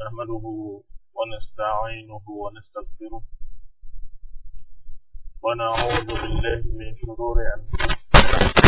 نحمده ونستعينه ونستغفره ونعوذ بالله من شرور أنفسنا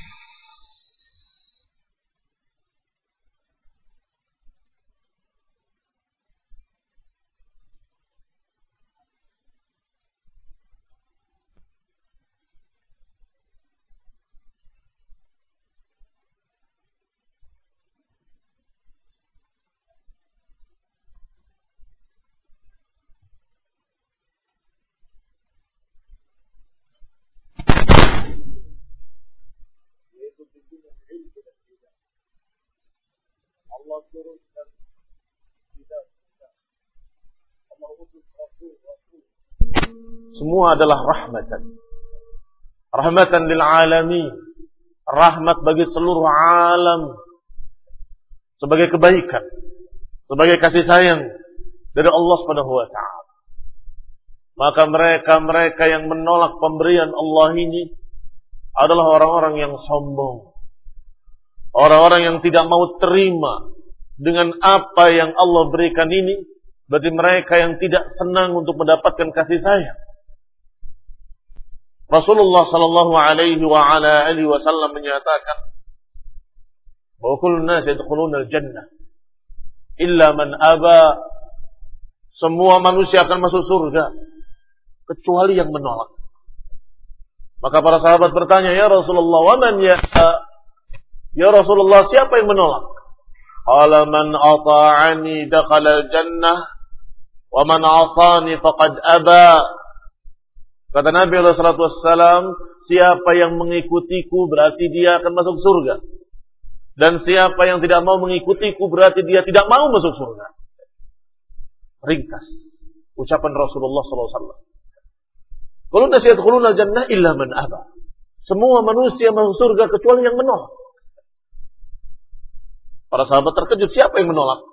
Allah turunkan hidayah. Allah utus Rasul Rasul. Semua adalah rahmatan. Rahmatan lil alamin. Rahmat bagi seluruh alam. Sebagai kebaikan. Sebagai kasih sayang dari Allah Subhanahu wa taala. Maka mereka-mereka yang menolak pemberian Allah ini adalah orang-orang yang sombong. Orang-orang yang tidak mau terima dengan apa yang Allah berikan ini. Berarti mereka yang tidak senang untuk mendapatkan kasih sayang. Rasulullah sallallahu alaihi wa ala alihi wasallam menyatakan bahwa kullu nas yadkhuluna al-jannah illa man aba semua manusia akan masuk surga kecuali yang menolak. Maka para sahabat bertanya, "Ya Rasulullah, wa man ya Ya Rasulullah, siapa yang menolak?" Man ata'ani dakhala jannah wa man 'asani faqad aba. Kata Nabi sallallahu alaihi wasallam, siapa yang mengikutiku berarti dia akan masuk surga. Dan siapa yang tidak mau mengikutiku berarti dia tidak mau masuk surga. Ringkas ucapan Rasulullah wasallam. Kalau nasihat khuluna jannah illa man aba. Semua manusia masuk surga kecuali yang menolak. Para sahabat terkejut, siapa yang menolak?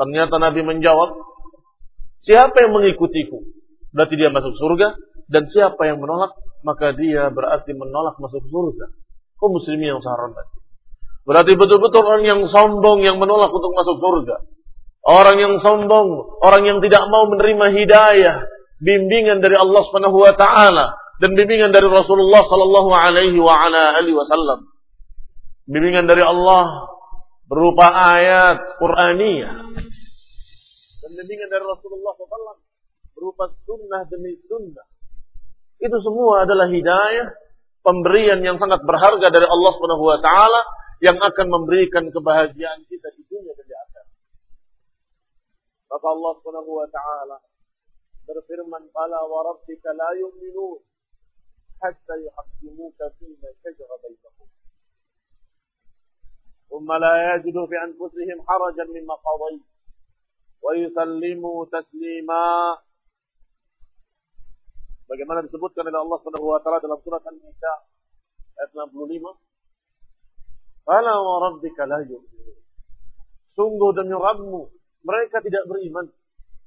Ternyata Nabi menjawab, siapa yang mengikutiku? Berarti dia masuk surga. Dan siapa yang menolak? Maka dia berarti menolak masuk surga. Kau muslimin yang sangat Berarti betul-betul orang yang sombong yang menolak untuk masuk surga. Orang yang sombong, orang yang tidak mau menerima hidayah, bimbingan dari Allah Subhanahu wa taala dan bimbingan dari Rasulullah sallallahu alaihi wa ala alihi wasallam. Bimbingan dari Allah berupa ayat Qur'aniyah dan bimbingan dari Rasulullah SAW berupa sunnah demi sunnah. Itu semua adalah hidayah, pemberian yang sangat berharga dari Allah Subhanahu wa taala yang akan memberikan kebahagiaan kita di dunia dan di akhirat. Maka Allah Subhanahu wa taala berfirman, "Fala wa rabbika la yu'minun hatta yuhaqqimuka fima shajara bainahum." ثم لا يجدوا في أنفسهم حرجا مما قضيت ويسلموا تسليما Bagaimana disebutkan oleh Allah Subhanahu wa taala dalam surat An-Nisa ayat 65. Fala wa rabbika la yu'minun. Sungguh demi Rabbmu, mereka tidak beriman.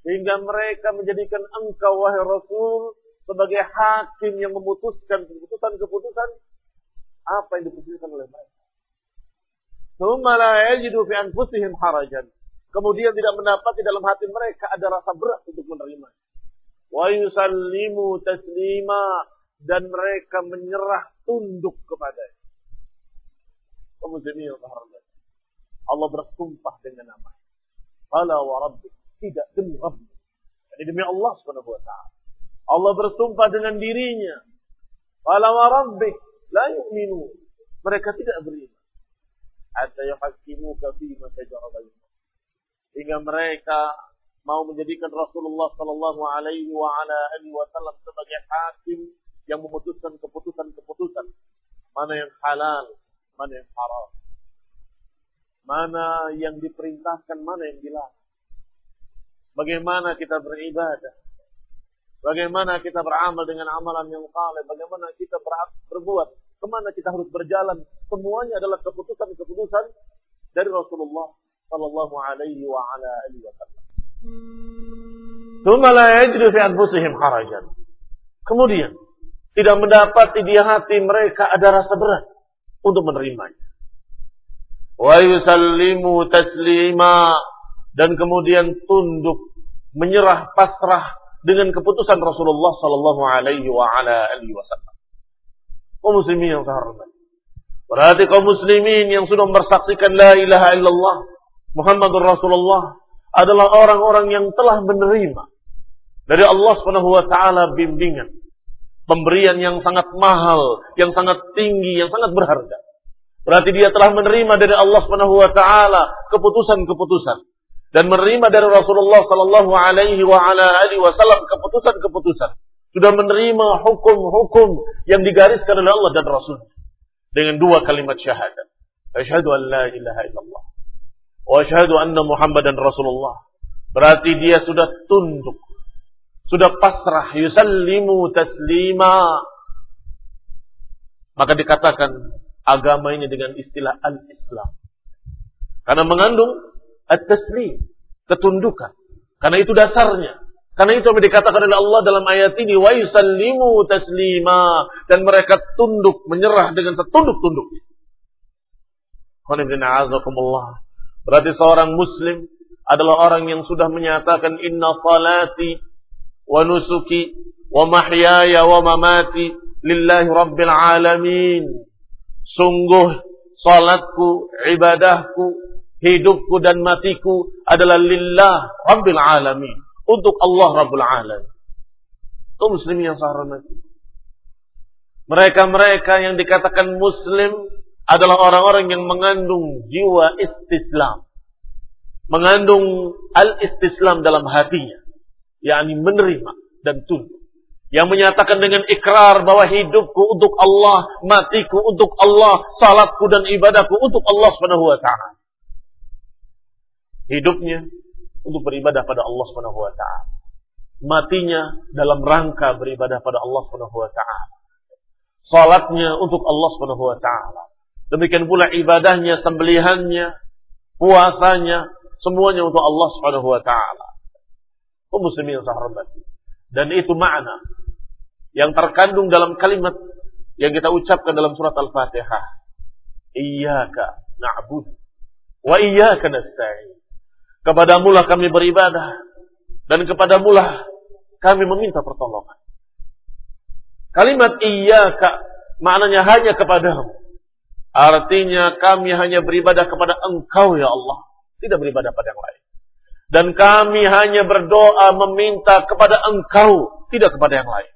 Sehingga mereka menjadikan engkau wahai Rasul sebagai hakim yang memutuskan keputusan-keputusan apa yang diputuskan oleh mereka. Thumma la yajidu fi anfusihim harajan. Kemudian tidak mendapat di dalam hati mereka ada rasa berat untuk menerima wa yusallimu taslima dan mereka menyerah tunduk muslimin Allah bersumpah dengan nama. Fala wa rabbi. Tidak demi Rabbi. Jadi demi Allah Subhanahu wa taala. Allah bersumpah dengan dirinya. Fala wa rabbi la yu'minu. Mereka tidak beriman. Hatta yuhaqqimuka. Hingga mereka mau menjadikan Rasulullah Shallallahu Alaihi Wasallam sebagai hakim yang memutuskan keputusan-keputusan. Mana yang halal, mana yang haram, mana yang diperintahkan, mana yang dilarang. Bagaimana kita beribadah, bagaimana kita beramal dengan amalan yang saleh, bagaimana kita berbuat, ke mana kita harus berjalan, semuanya adalah keputusan-keputusan dari Rasulullah Shallallahu Alaihi Wasallam. harajan. Kemudian tidak mendapati di hati mereka ada rasa berat untuk menerimanya. Wa yusallimu taslima dan kemudian tunduk menyerah pasrah dengan keputusan Rasulullah sallallahu alaihi wa ala alihi wasallam. Kaum muslimin yang saya Berarti kaum muslimin yang sudah bersaksikan la ilaha illallah Muhammadur Rasulullah adalah orang-orang yang telah menerima dari Allah Subhanahu wa taala bimbingan, pemberian yang sangat mahal, yang sangat tinggi, yang sangat berharga. Berarti dia telah menerima dari Allah Subhanahu wa taala keputusan-keputusan dan menerima dari Rasulullah sallallahu alaihi wa ala alihi wasallam keputusan-keputusan. Sudah menerima hukum-hukum yang digariskan oleh Allah dan Rasul dengan dua kalimat syahadat. Asyhadu an la ilaha illallah wa asyhadu anna Muhammadan Rasulullah. Berarti dia sudah tunduk, sudah pasrah, yusallimu taslima. Maka dikatakan agama ini dengan istilah al-Islam. Karena mengandung at-taslim, ketundukan. Karena itu dasarnya. Karena itu yang dikatakan oleh Allah dalam ayat ini, wa yusallimu taslima dan mereka tunduk, menyerah dengan setunduk-tunduknya. Berarti seorang muslim adalah orang yang sudah menyatakan inna salati wa nusuki wa mahyaya wa mamati lillahi rabbil alamin. Sungguh salatku, ibadahku, hidupku dan matiku adalah lillah rabbil alamin. Untuk Allah rabbul alamin. Itu muslim yang sah Mereka-mereka yang dikatakan muslim adalah orang-orang yang mengandung jiwa istislam. Mengandung al-istislam dalam hatinya. yakni menerima dan tunduk. Yang menyatakan dengan ikrar bahwa hidupku untuk Allah, matiku untuk Allah, salatku dan ibadahku untuk Allah Subhanahu wa taala. Hidupnya untuk beribadah pada Allah Subhanahu wa taala. Matinya dalam rangka beribadah pada Allah Subhanahu wa taala. Salatnya untuk Allah Subhanahu wa taala. Demikian pula ibadahnya, sembelihannya, puasanya, semuanya untuk Allah Subhanahu wa taala. Oh muslimin. Dan itu makna yang terkandung dalam kalimat yang kita ucapkan dalam surat Al-Fatihah. Iyyaka na'budu wa iyyaka nasta'in. Kepadamu lah kami beribadah dan kepadamu lah kami meminta pertolongan. Kalimat iyyaka maknanya hanya kepadamu. Artinya kami hanya beribadah kepada engkau ya Allah. Tidak beribadah pada yang lain. Dan kami hanya berdoa meminta kepada engkau, tidak kepada yang lain.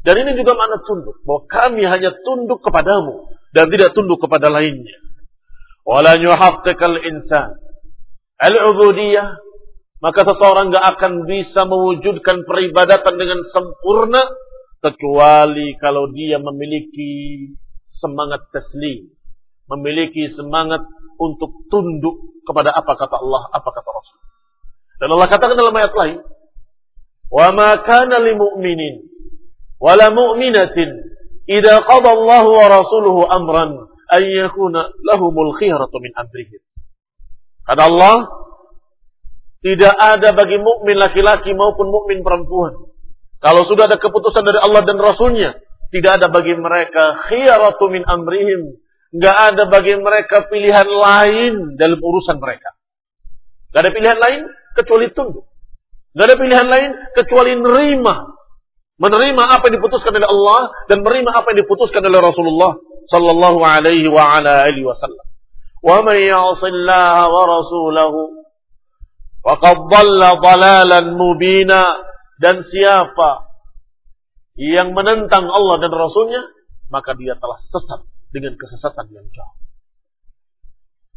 Dan ini juga makna tunduk. Bahwa kami hanya tunduk kepadamu. Dan tidak tunduk kepada lainnya. Wala yuhaqqiqal insan. Al-ubudiyah. Maka seseorang gak akan bisa mewujudkan peribadatan dengan sempurna. Kecuali kalau dia memiliki semangat taslim. Memiliki semangat untuk tunduk kepada apa kata Allah, apa kata Rasul. Dan Allah katakan dalam ayat lain, "Wa ma kana lil mu'minin wa la mu'minatin idza qada wa rasuluhu amran an yakuna lahumul khiyaratu min amrihim." Kata Allah, tidak ada bagi mukmin laki-laki maupun mukmin perempuan. Kalau sudah ada keputusan dari Allah dan Rasulnya, tidak ada bagi mereka khiyaratu min amrihim. Nggak ada bagi mereka pilihan lain dalam urusan mereka. Nggak ada pilihan lain kecuali tunduk. Gak ada pilihan lain kecuali menerima. Menerima apa yang diputuskan oleh Allah dan menerima apa yang diputuskan oleh Rasulullah sallallahu alaihi wasallam. Man ya'sillaha wa rasulahu faqad dhalla dhalalan mubina dan siapa yang menentang Allah dan Rasulnya maka dia telah sesat dengan kesesatan yang jauh.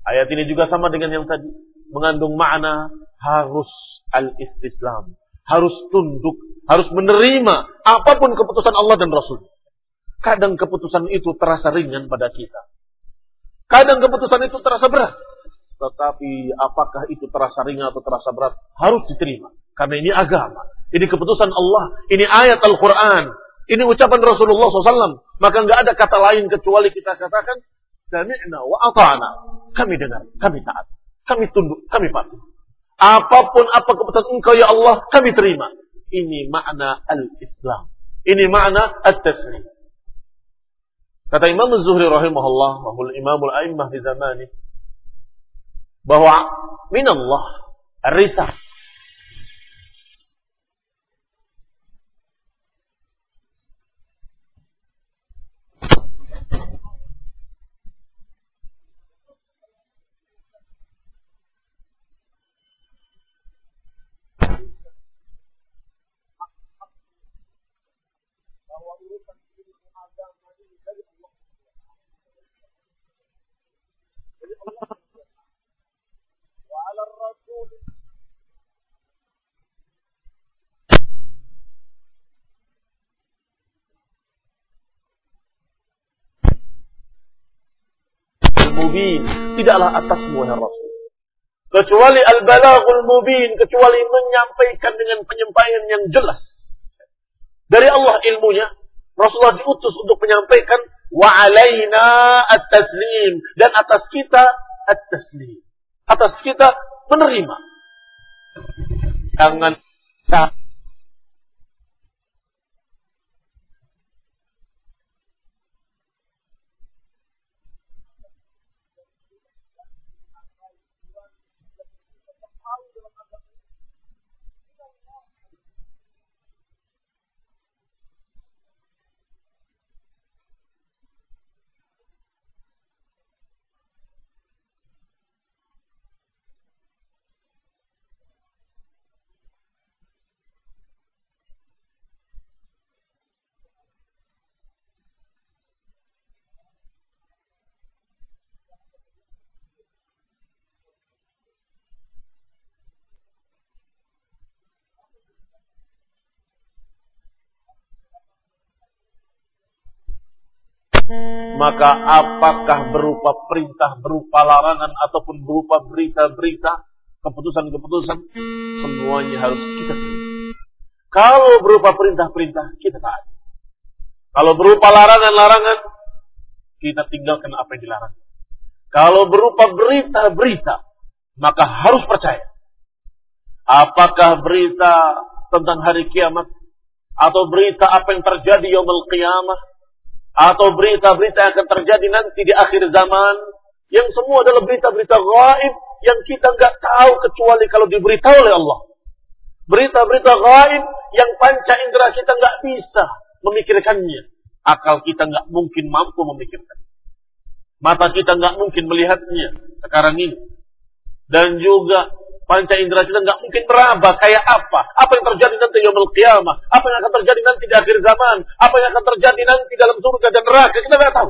Ayat ini juga sama dengan yang tadi mengandung makna harus al-istislam, harus tunduk, harus menerima apa pun keputusan Allah dan Rasul. Kadang keputusan itu terasa ringan pada kita. Kadang keputusan itu terasa berat. Tetapi apakah itu terasa ringan atau terasa berat? Harus diterima. Karena ini agama. Ini keputusan Allah. Ini ayat Al-Quran. Ini ucapan Rasulullah SAW. Maka nggak ada kata lain kecuali kita katakan, Sami'na wa ata'na. Kami dengar, kami taat. Kami tunduk, kami patuh. Apa pun apa keputusan engkau ya Allah, kami terima. Ini makna al-Islam. Ini makna at-taslim. Kata Imam Az-Zuhri rahimahullah, wahul imamul a'immah di zamani, bahwa minallah ar-risah mubin tidaklah atasmu wahai Rasul. Kecuali al-balaghul mubin kecuali menyampaikan dengan penyampaian yang jelas. Dari Allah ilmunya Rasulullah diutus untuk menyampaikan wa alaina at-taslim. Dan atas kita at-taslim. Atas kita menerima jangan maka apakah berupa perintah, berupa larangan, ataupun berupa berita-berita, keputusan-keputusan, semuanya harus kita terima. Kalau berupa perintah-perintah, kita taat. Kalau berupa larangan-larangan, kita tinggalkan apa yang dilarang. Kalau berupa berita-berita, maka harus percaya. Apakah berita tentang hari kiamat, atau berita apa yang terjadi yaumul qiyamah, atau berita-berita yang akan terjadi nanti di akhir zaman yang semua adalah berita-berita gaib yang kita nggak tahu kecuali kalau diberitahu oleh Allah. Berita-berita gaib yang panca indera kita nggak bisa memikirkannya. Akal kita nggak mungkin mampu memikirkan. Mata kita nggak mungkin melihatnya sekarang ini. Dan juga Panca indera kita nggak mungkin meraba kayak apa. Apa yang terjadi nanti yaumul qiyamah. Apa yang akan terjadi nanti di akhir zaman. Apa yang akan terjadi nanti dalam surga dan neraka. Kita nggak tahu.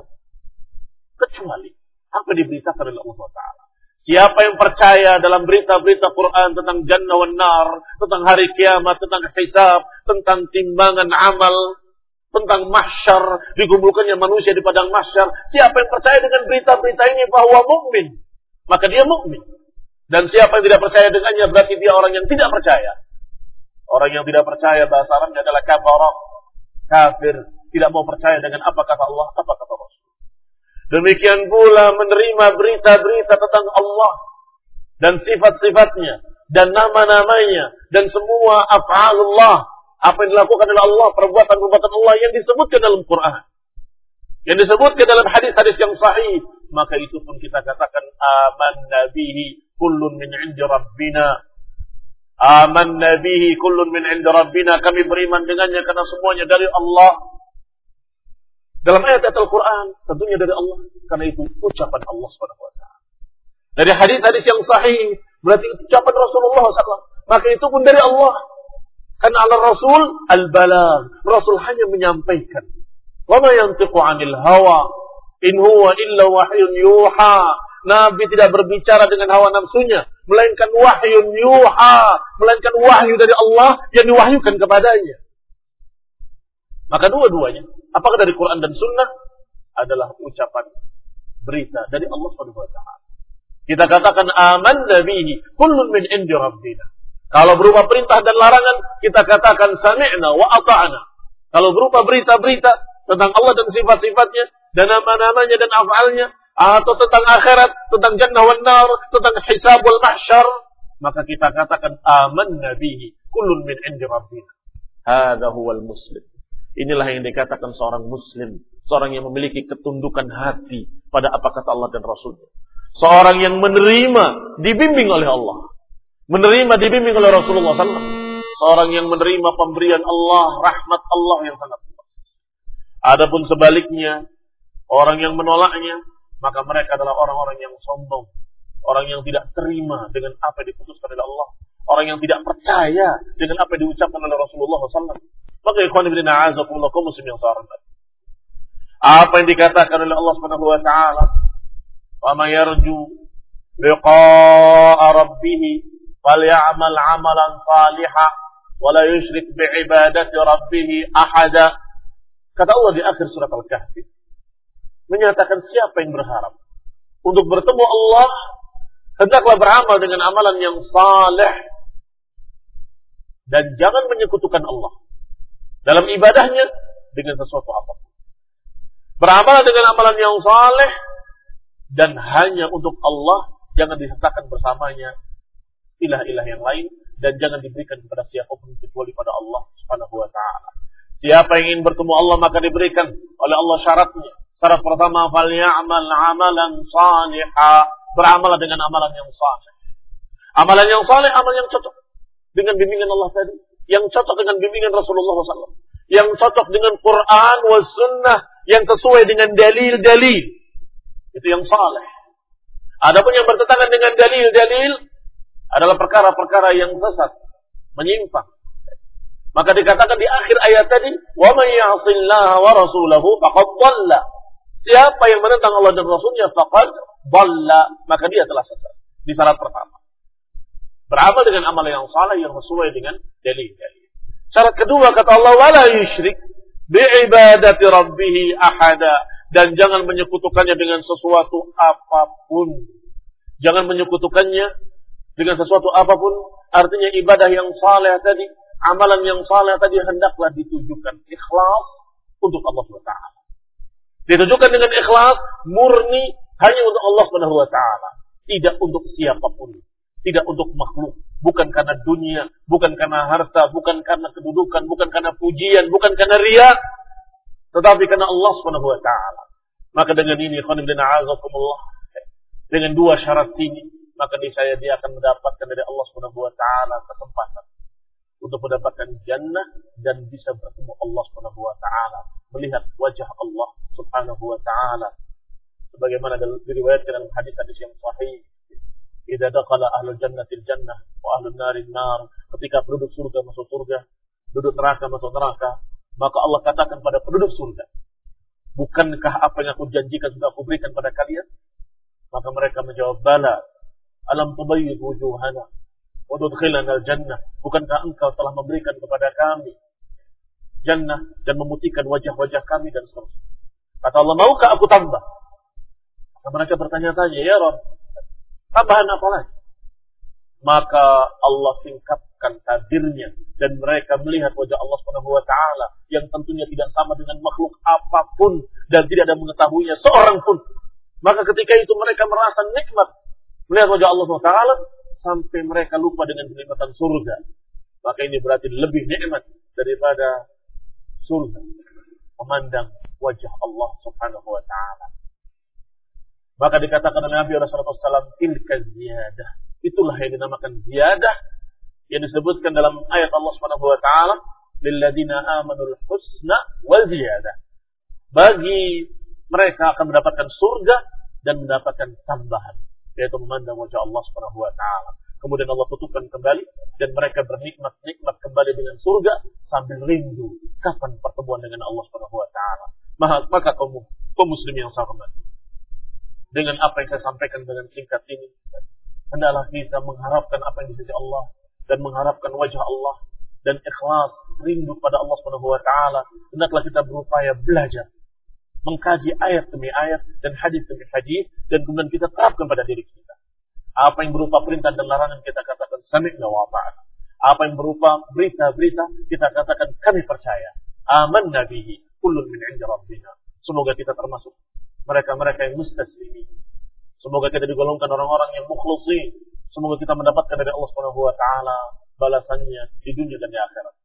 Kecuali apa diberitakan oleh Allah Ta'ala. Siapa yang percaya dalam berita-berita Quran tentang jannah wa nar, tentang hari kiamat, tentang hisab, tentang timbangan amal, tentang mahsyar, dikumpulkannya manusia di padang mahsyar. Siapa yang percaya dengan berita-berita ini bahwa mukmin, maka dia mukmin. Dan siapa yang tidak percaya dengannya berarti dia orang yang tidak percaya. Orang yang tidak percaya bahasa Arabnya adalah kafir, kafir, tidak mau percaya dengan apa kata Allah, apa kata Rasul. Demikian pula menerima berita-berita tentang Allah dan sifat-sifatnya dan nama-namanya dan semua af'alullah apa yang dilakukan oleh Allah, perbuatan-perbuatan Allah yang disebutkan dalam Quran. Yang disebutkan dalam hadis-hadis yang sahih, maka itu pun kita katakan aman nabihi kullun min indi rabbina. Aman nabihi kullun min indi rabbina. Kami beriman dengannya karena semuanya dari Allah. Dalam ayat-ayat Al-Quran, tentunya dari Allah. Karena itu ucapan Allah SWT. Dari hadis-hadis yang sahih, berarti ucapan Rasulullah SAW. Maka itu pun dari Allah. Karena Allah Rasul al-balag. Rasul hanya menyampaikan. Wa ma yantiqu 'anil hawa in huwa illa wahyun yuha. Nabi tidak berbicara dengan hawa nafsunya, melainkan wahyun yuha, melainkan wahyu dari Allah yang diwahyukan kepadanya. Maka dua-duanya, apakah dari Quran dan Sunnah adalah ucapan berita dari Allah Subhanahu wa taala. Kita katakan aman nabihi kullun min indi rabbina. Kalau berupa perintah dan larangan, kita katakan sami'na wa ata'na. Kalau berupa berita-berita tentang Allah dan sifat-sifatnya, dan nama-namanya dan afalnya, atau tentang akhirat, tentang jannah wa nar, tentang hisabul mahsyar, maka kita katakan aman nabihi kullun min indi rabbina. Hada huwal muslim. Inilah yang dikatakan seorang muslim, seorang yang memiliki ketundukan hati pada apa kata Allah dan Rasulnya. Seorang yang menerima, dibimbing oleh Allah menerima dibimbing oleh Rasulullah SAW. Seorang yang menerima pemberian Allah, rahmat Allah yang sangat luas. Adapun sebaliknya, orang yang menolaknya, maka mereka adalah orang-orang yang sombong, orang yang tidak terima dengan apa yang diputuskan oleh Allah, orang yang tidak percaya dengan apa yang diucapkan oleh Rasulullah SAW. Maka ikhwan ibn a'azakumullah muslim yang sahabat. Apa yang dikatakan oleh Allah Subhanahu wa taala, "Wa may yarju liqa'a rabbih falyamal 'amalan salihan wa la yushrik bi'ibadati rabbih ahada." Kata Allah di akhir surat Al-Kahfi, menyatakan siapa yang berharap untuk bertemu Allah hendaklah beramal dengan amalan yang saleh dan jangan menyekutukan Allah dalam ibadahnya dengan sesuatu apa pun. Beramal dengan amalan yang saleh dan hanya untuk Allah jangan disertakan bersamanya ilah-ilah yang lain dan jangan diberikan kepada siapa pun kecuali pada Allah Subhanahu wa taala. Siapa yang ingin bertemu Allah maka diberikan oleh Allah syaratnya. Syarat pertama falyamal amalan salihah. Beramal dengan amalan yang saleh. Amalan yang saleh, amalan yang cocok dengan bimbingan Allah tadi, yang cocok dengan bimbingan Rasulullah SAW, yang cocok dengan Quran was sunnah, yang sesuai dengan dalil-dalil. Itu yang saleh. Adapun yang bertentangan dengan dalil-dalil, adalah perkara-perkara yang sesat, menyimpang. Maka dikatakan di akhir ayat tadi, "Wa may wa rasulahu faqad dhalla." Siapa yang menentang Allah dan Rasulnya faqad dhalla, maka dia telah sesat. Di syarat pertama. Beramal dengan amal yang salah yang sesuai dengan dalil-dalil. Syarat kedua kata Allah, "Wala yusyrik bi'ibadati rabbih ahada." Dan jangan menyekutukannya dengan sesuatu apa pun. Jangan menyekutukannya dengan sesuatu apa pun, artinya ibadah yang saleh tadi, amalan yang saleh tadi hendaklah ditujukan ikhlas untuk Allah SWT. Ditujukan dengan ikhlas murni hanya untuk Allah SWT, tidak untuk siapa pun, tidak untuk makhluk, bukan karena dunia, bukan karena harta, bukan karena kedudukan, bukan karena pujian, bukan karena ria, tetapi karena Allah SWT. Maka dengan ini, dengan dua syarat ini, maka niscaya dia akan mendapatkan dari Allah Subhanahu wa taala kesempatan untuk mendapatkan jannah dan bisa bertemu Allah Subhanahu wa taala, melihat wajah Allah Subhanahu wa taala sebagaimana diriwayatkan dalam hadis-hadis yang sahih Idza dakhala ahlul jannati jannah wa ahlun nari nar. Ketika penduduk surga masuk surga, penduduk neraka masuk neraka, maka Allah katakan pada penduduk surga, Bukankah apa yang aku janjikan sudah aku berikan pada kalian? Maka mereka menjawab, Bala, alam tubayyid wujuhana, wa tudkhilana al-jannah. Bukankah engkau telah memberikan kepada kami jannah dan memutihkan wajah-wajah kami dan seterusnya. Kata Allah, maukah aku tambah? Maka mereka bertanya-tanya, ya Rabb, tambahan apa lagi? Maka Allah singkapkan tabirnya dan mereka melihat wajah Allah Subhanahu wa taala yang tentunya tidak sama dengan makhluk apa pun dan tidak ada mengetahuinya seorang pun. Maka ketika itu mereka merasa nikmat melihat wajah Allah Subhanahu wa taala sampai mereka lupa dengan kenikmatan surga. Maka ini berarti lebih nikmat daripada surga memandang wajah Allah Subhanahu wa taala. Maka dikatakan oleh Nabi Rasulullah SAW, tilka ziyadah. Itulah yang dinamakan ziyadah yang disebutkan dalam ayat Allah Subhanahu wa taala lilladina amanul husna wal ziyadah. Bagi mereka akan mendapatkan surga dan mendapatkan tambahan yaitu memandang wajah Allah Subhanahu wa taala. Kemudian Allah tutupkan kembali dan mereka bernikmat-nikmat kembali dengan surga sambil rindu kapan pertemuan dengan Allah Subhanahu wa taala. Maka kaum kaum muslim yang saya hormati. Dengan apa yang saya sampaikan dengan singkat ini, hendaklah kita mengharapkan apa yang disisi Allah dan mengharapkan wajah Allah dan ikhlas rindu pada Allah Subhanahu wa taala. Hendaklah kita berupaya belajar mengkaji ayat demi ayat dan hadis demi hadis dan kemudian kita terapkan pada diri kita. Apa yang berupa perintah dan larangan kita katakan sami'na wa apa yang berupa berita-berita kita katakan kami percaya. Aman nabihi kullun min 'inda rabbina semoga kita termasuk mereka-mereka yang mustaslimin semoga kita digolongkan orang-orang yang mukhlasin Semoga kita mendapatkan dari Allah Subhanahu wa taala balasannya di dunia dan di akhirat.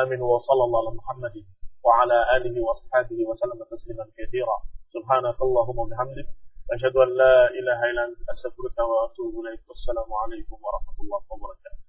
Amin wa sallallahu ala Muhammadin wa ala alihi wa sahbihi wa sallam tasliman katsira. Subhanakallahumma bihamdik asyhadu an la ilaha illa anta astaghfiruka wa atubu ilaik. Wassalamu alaikum warahmatullahi wabarakatuh.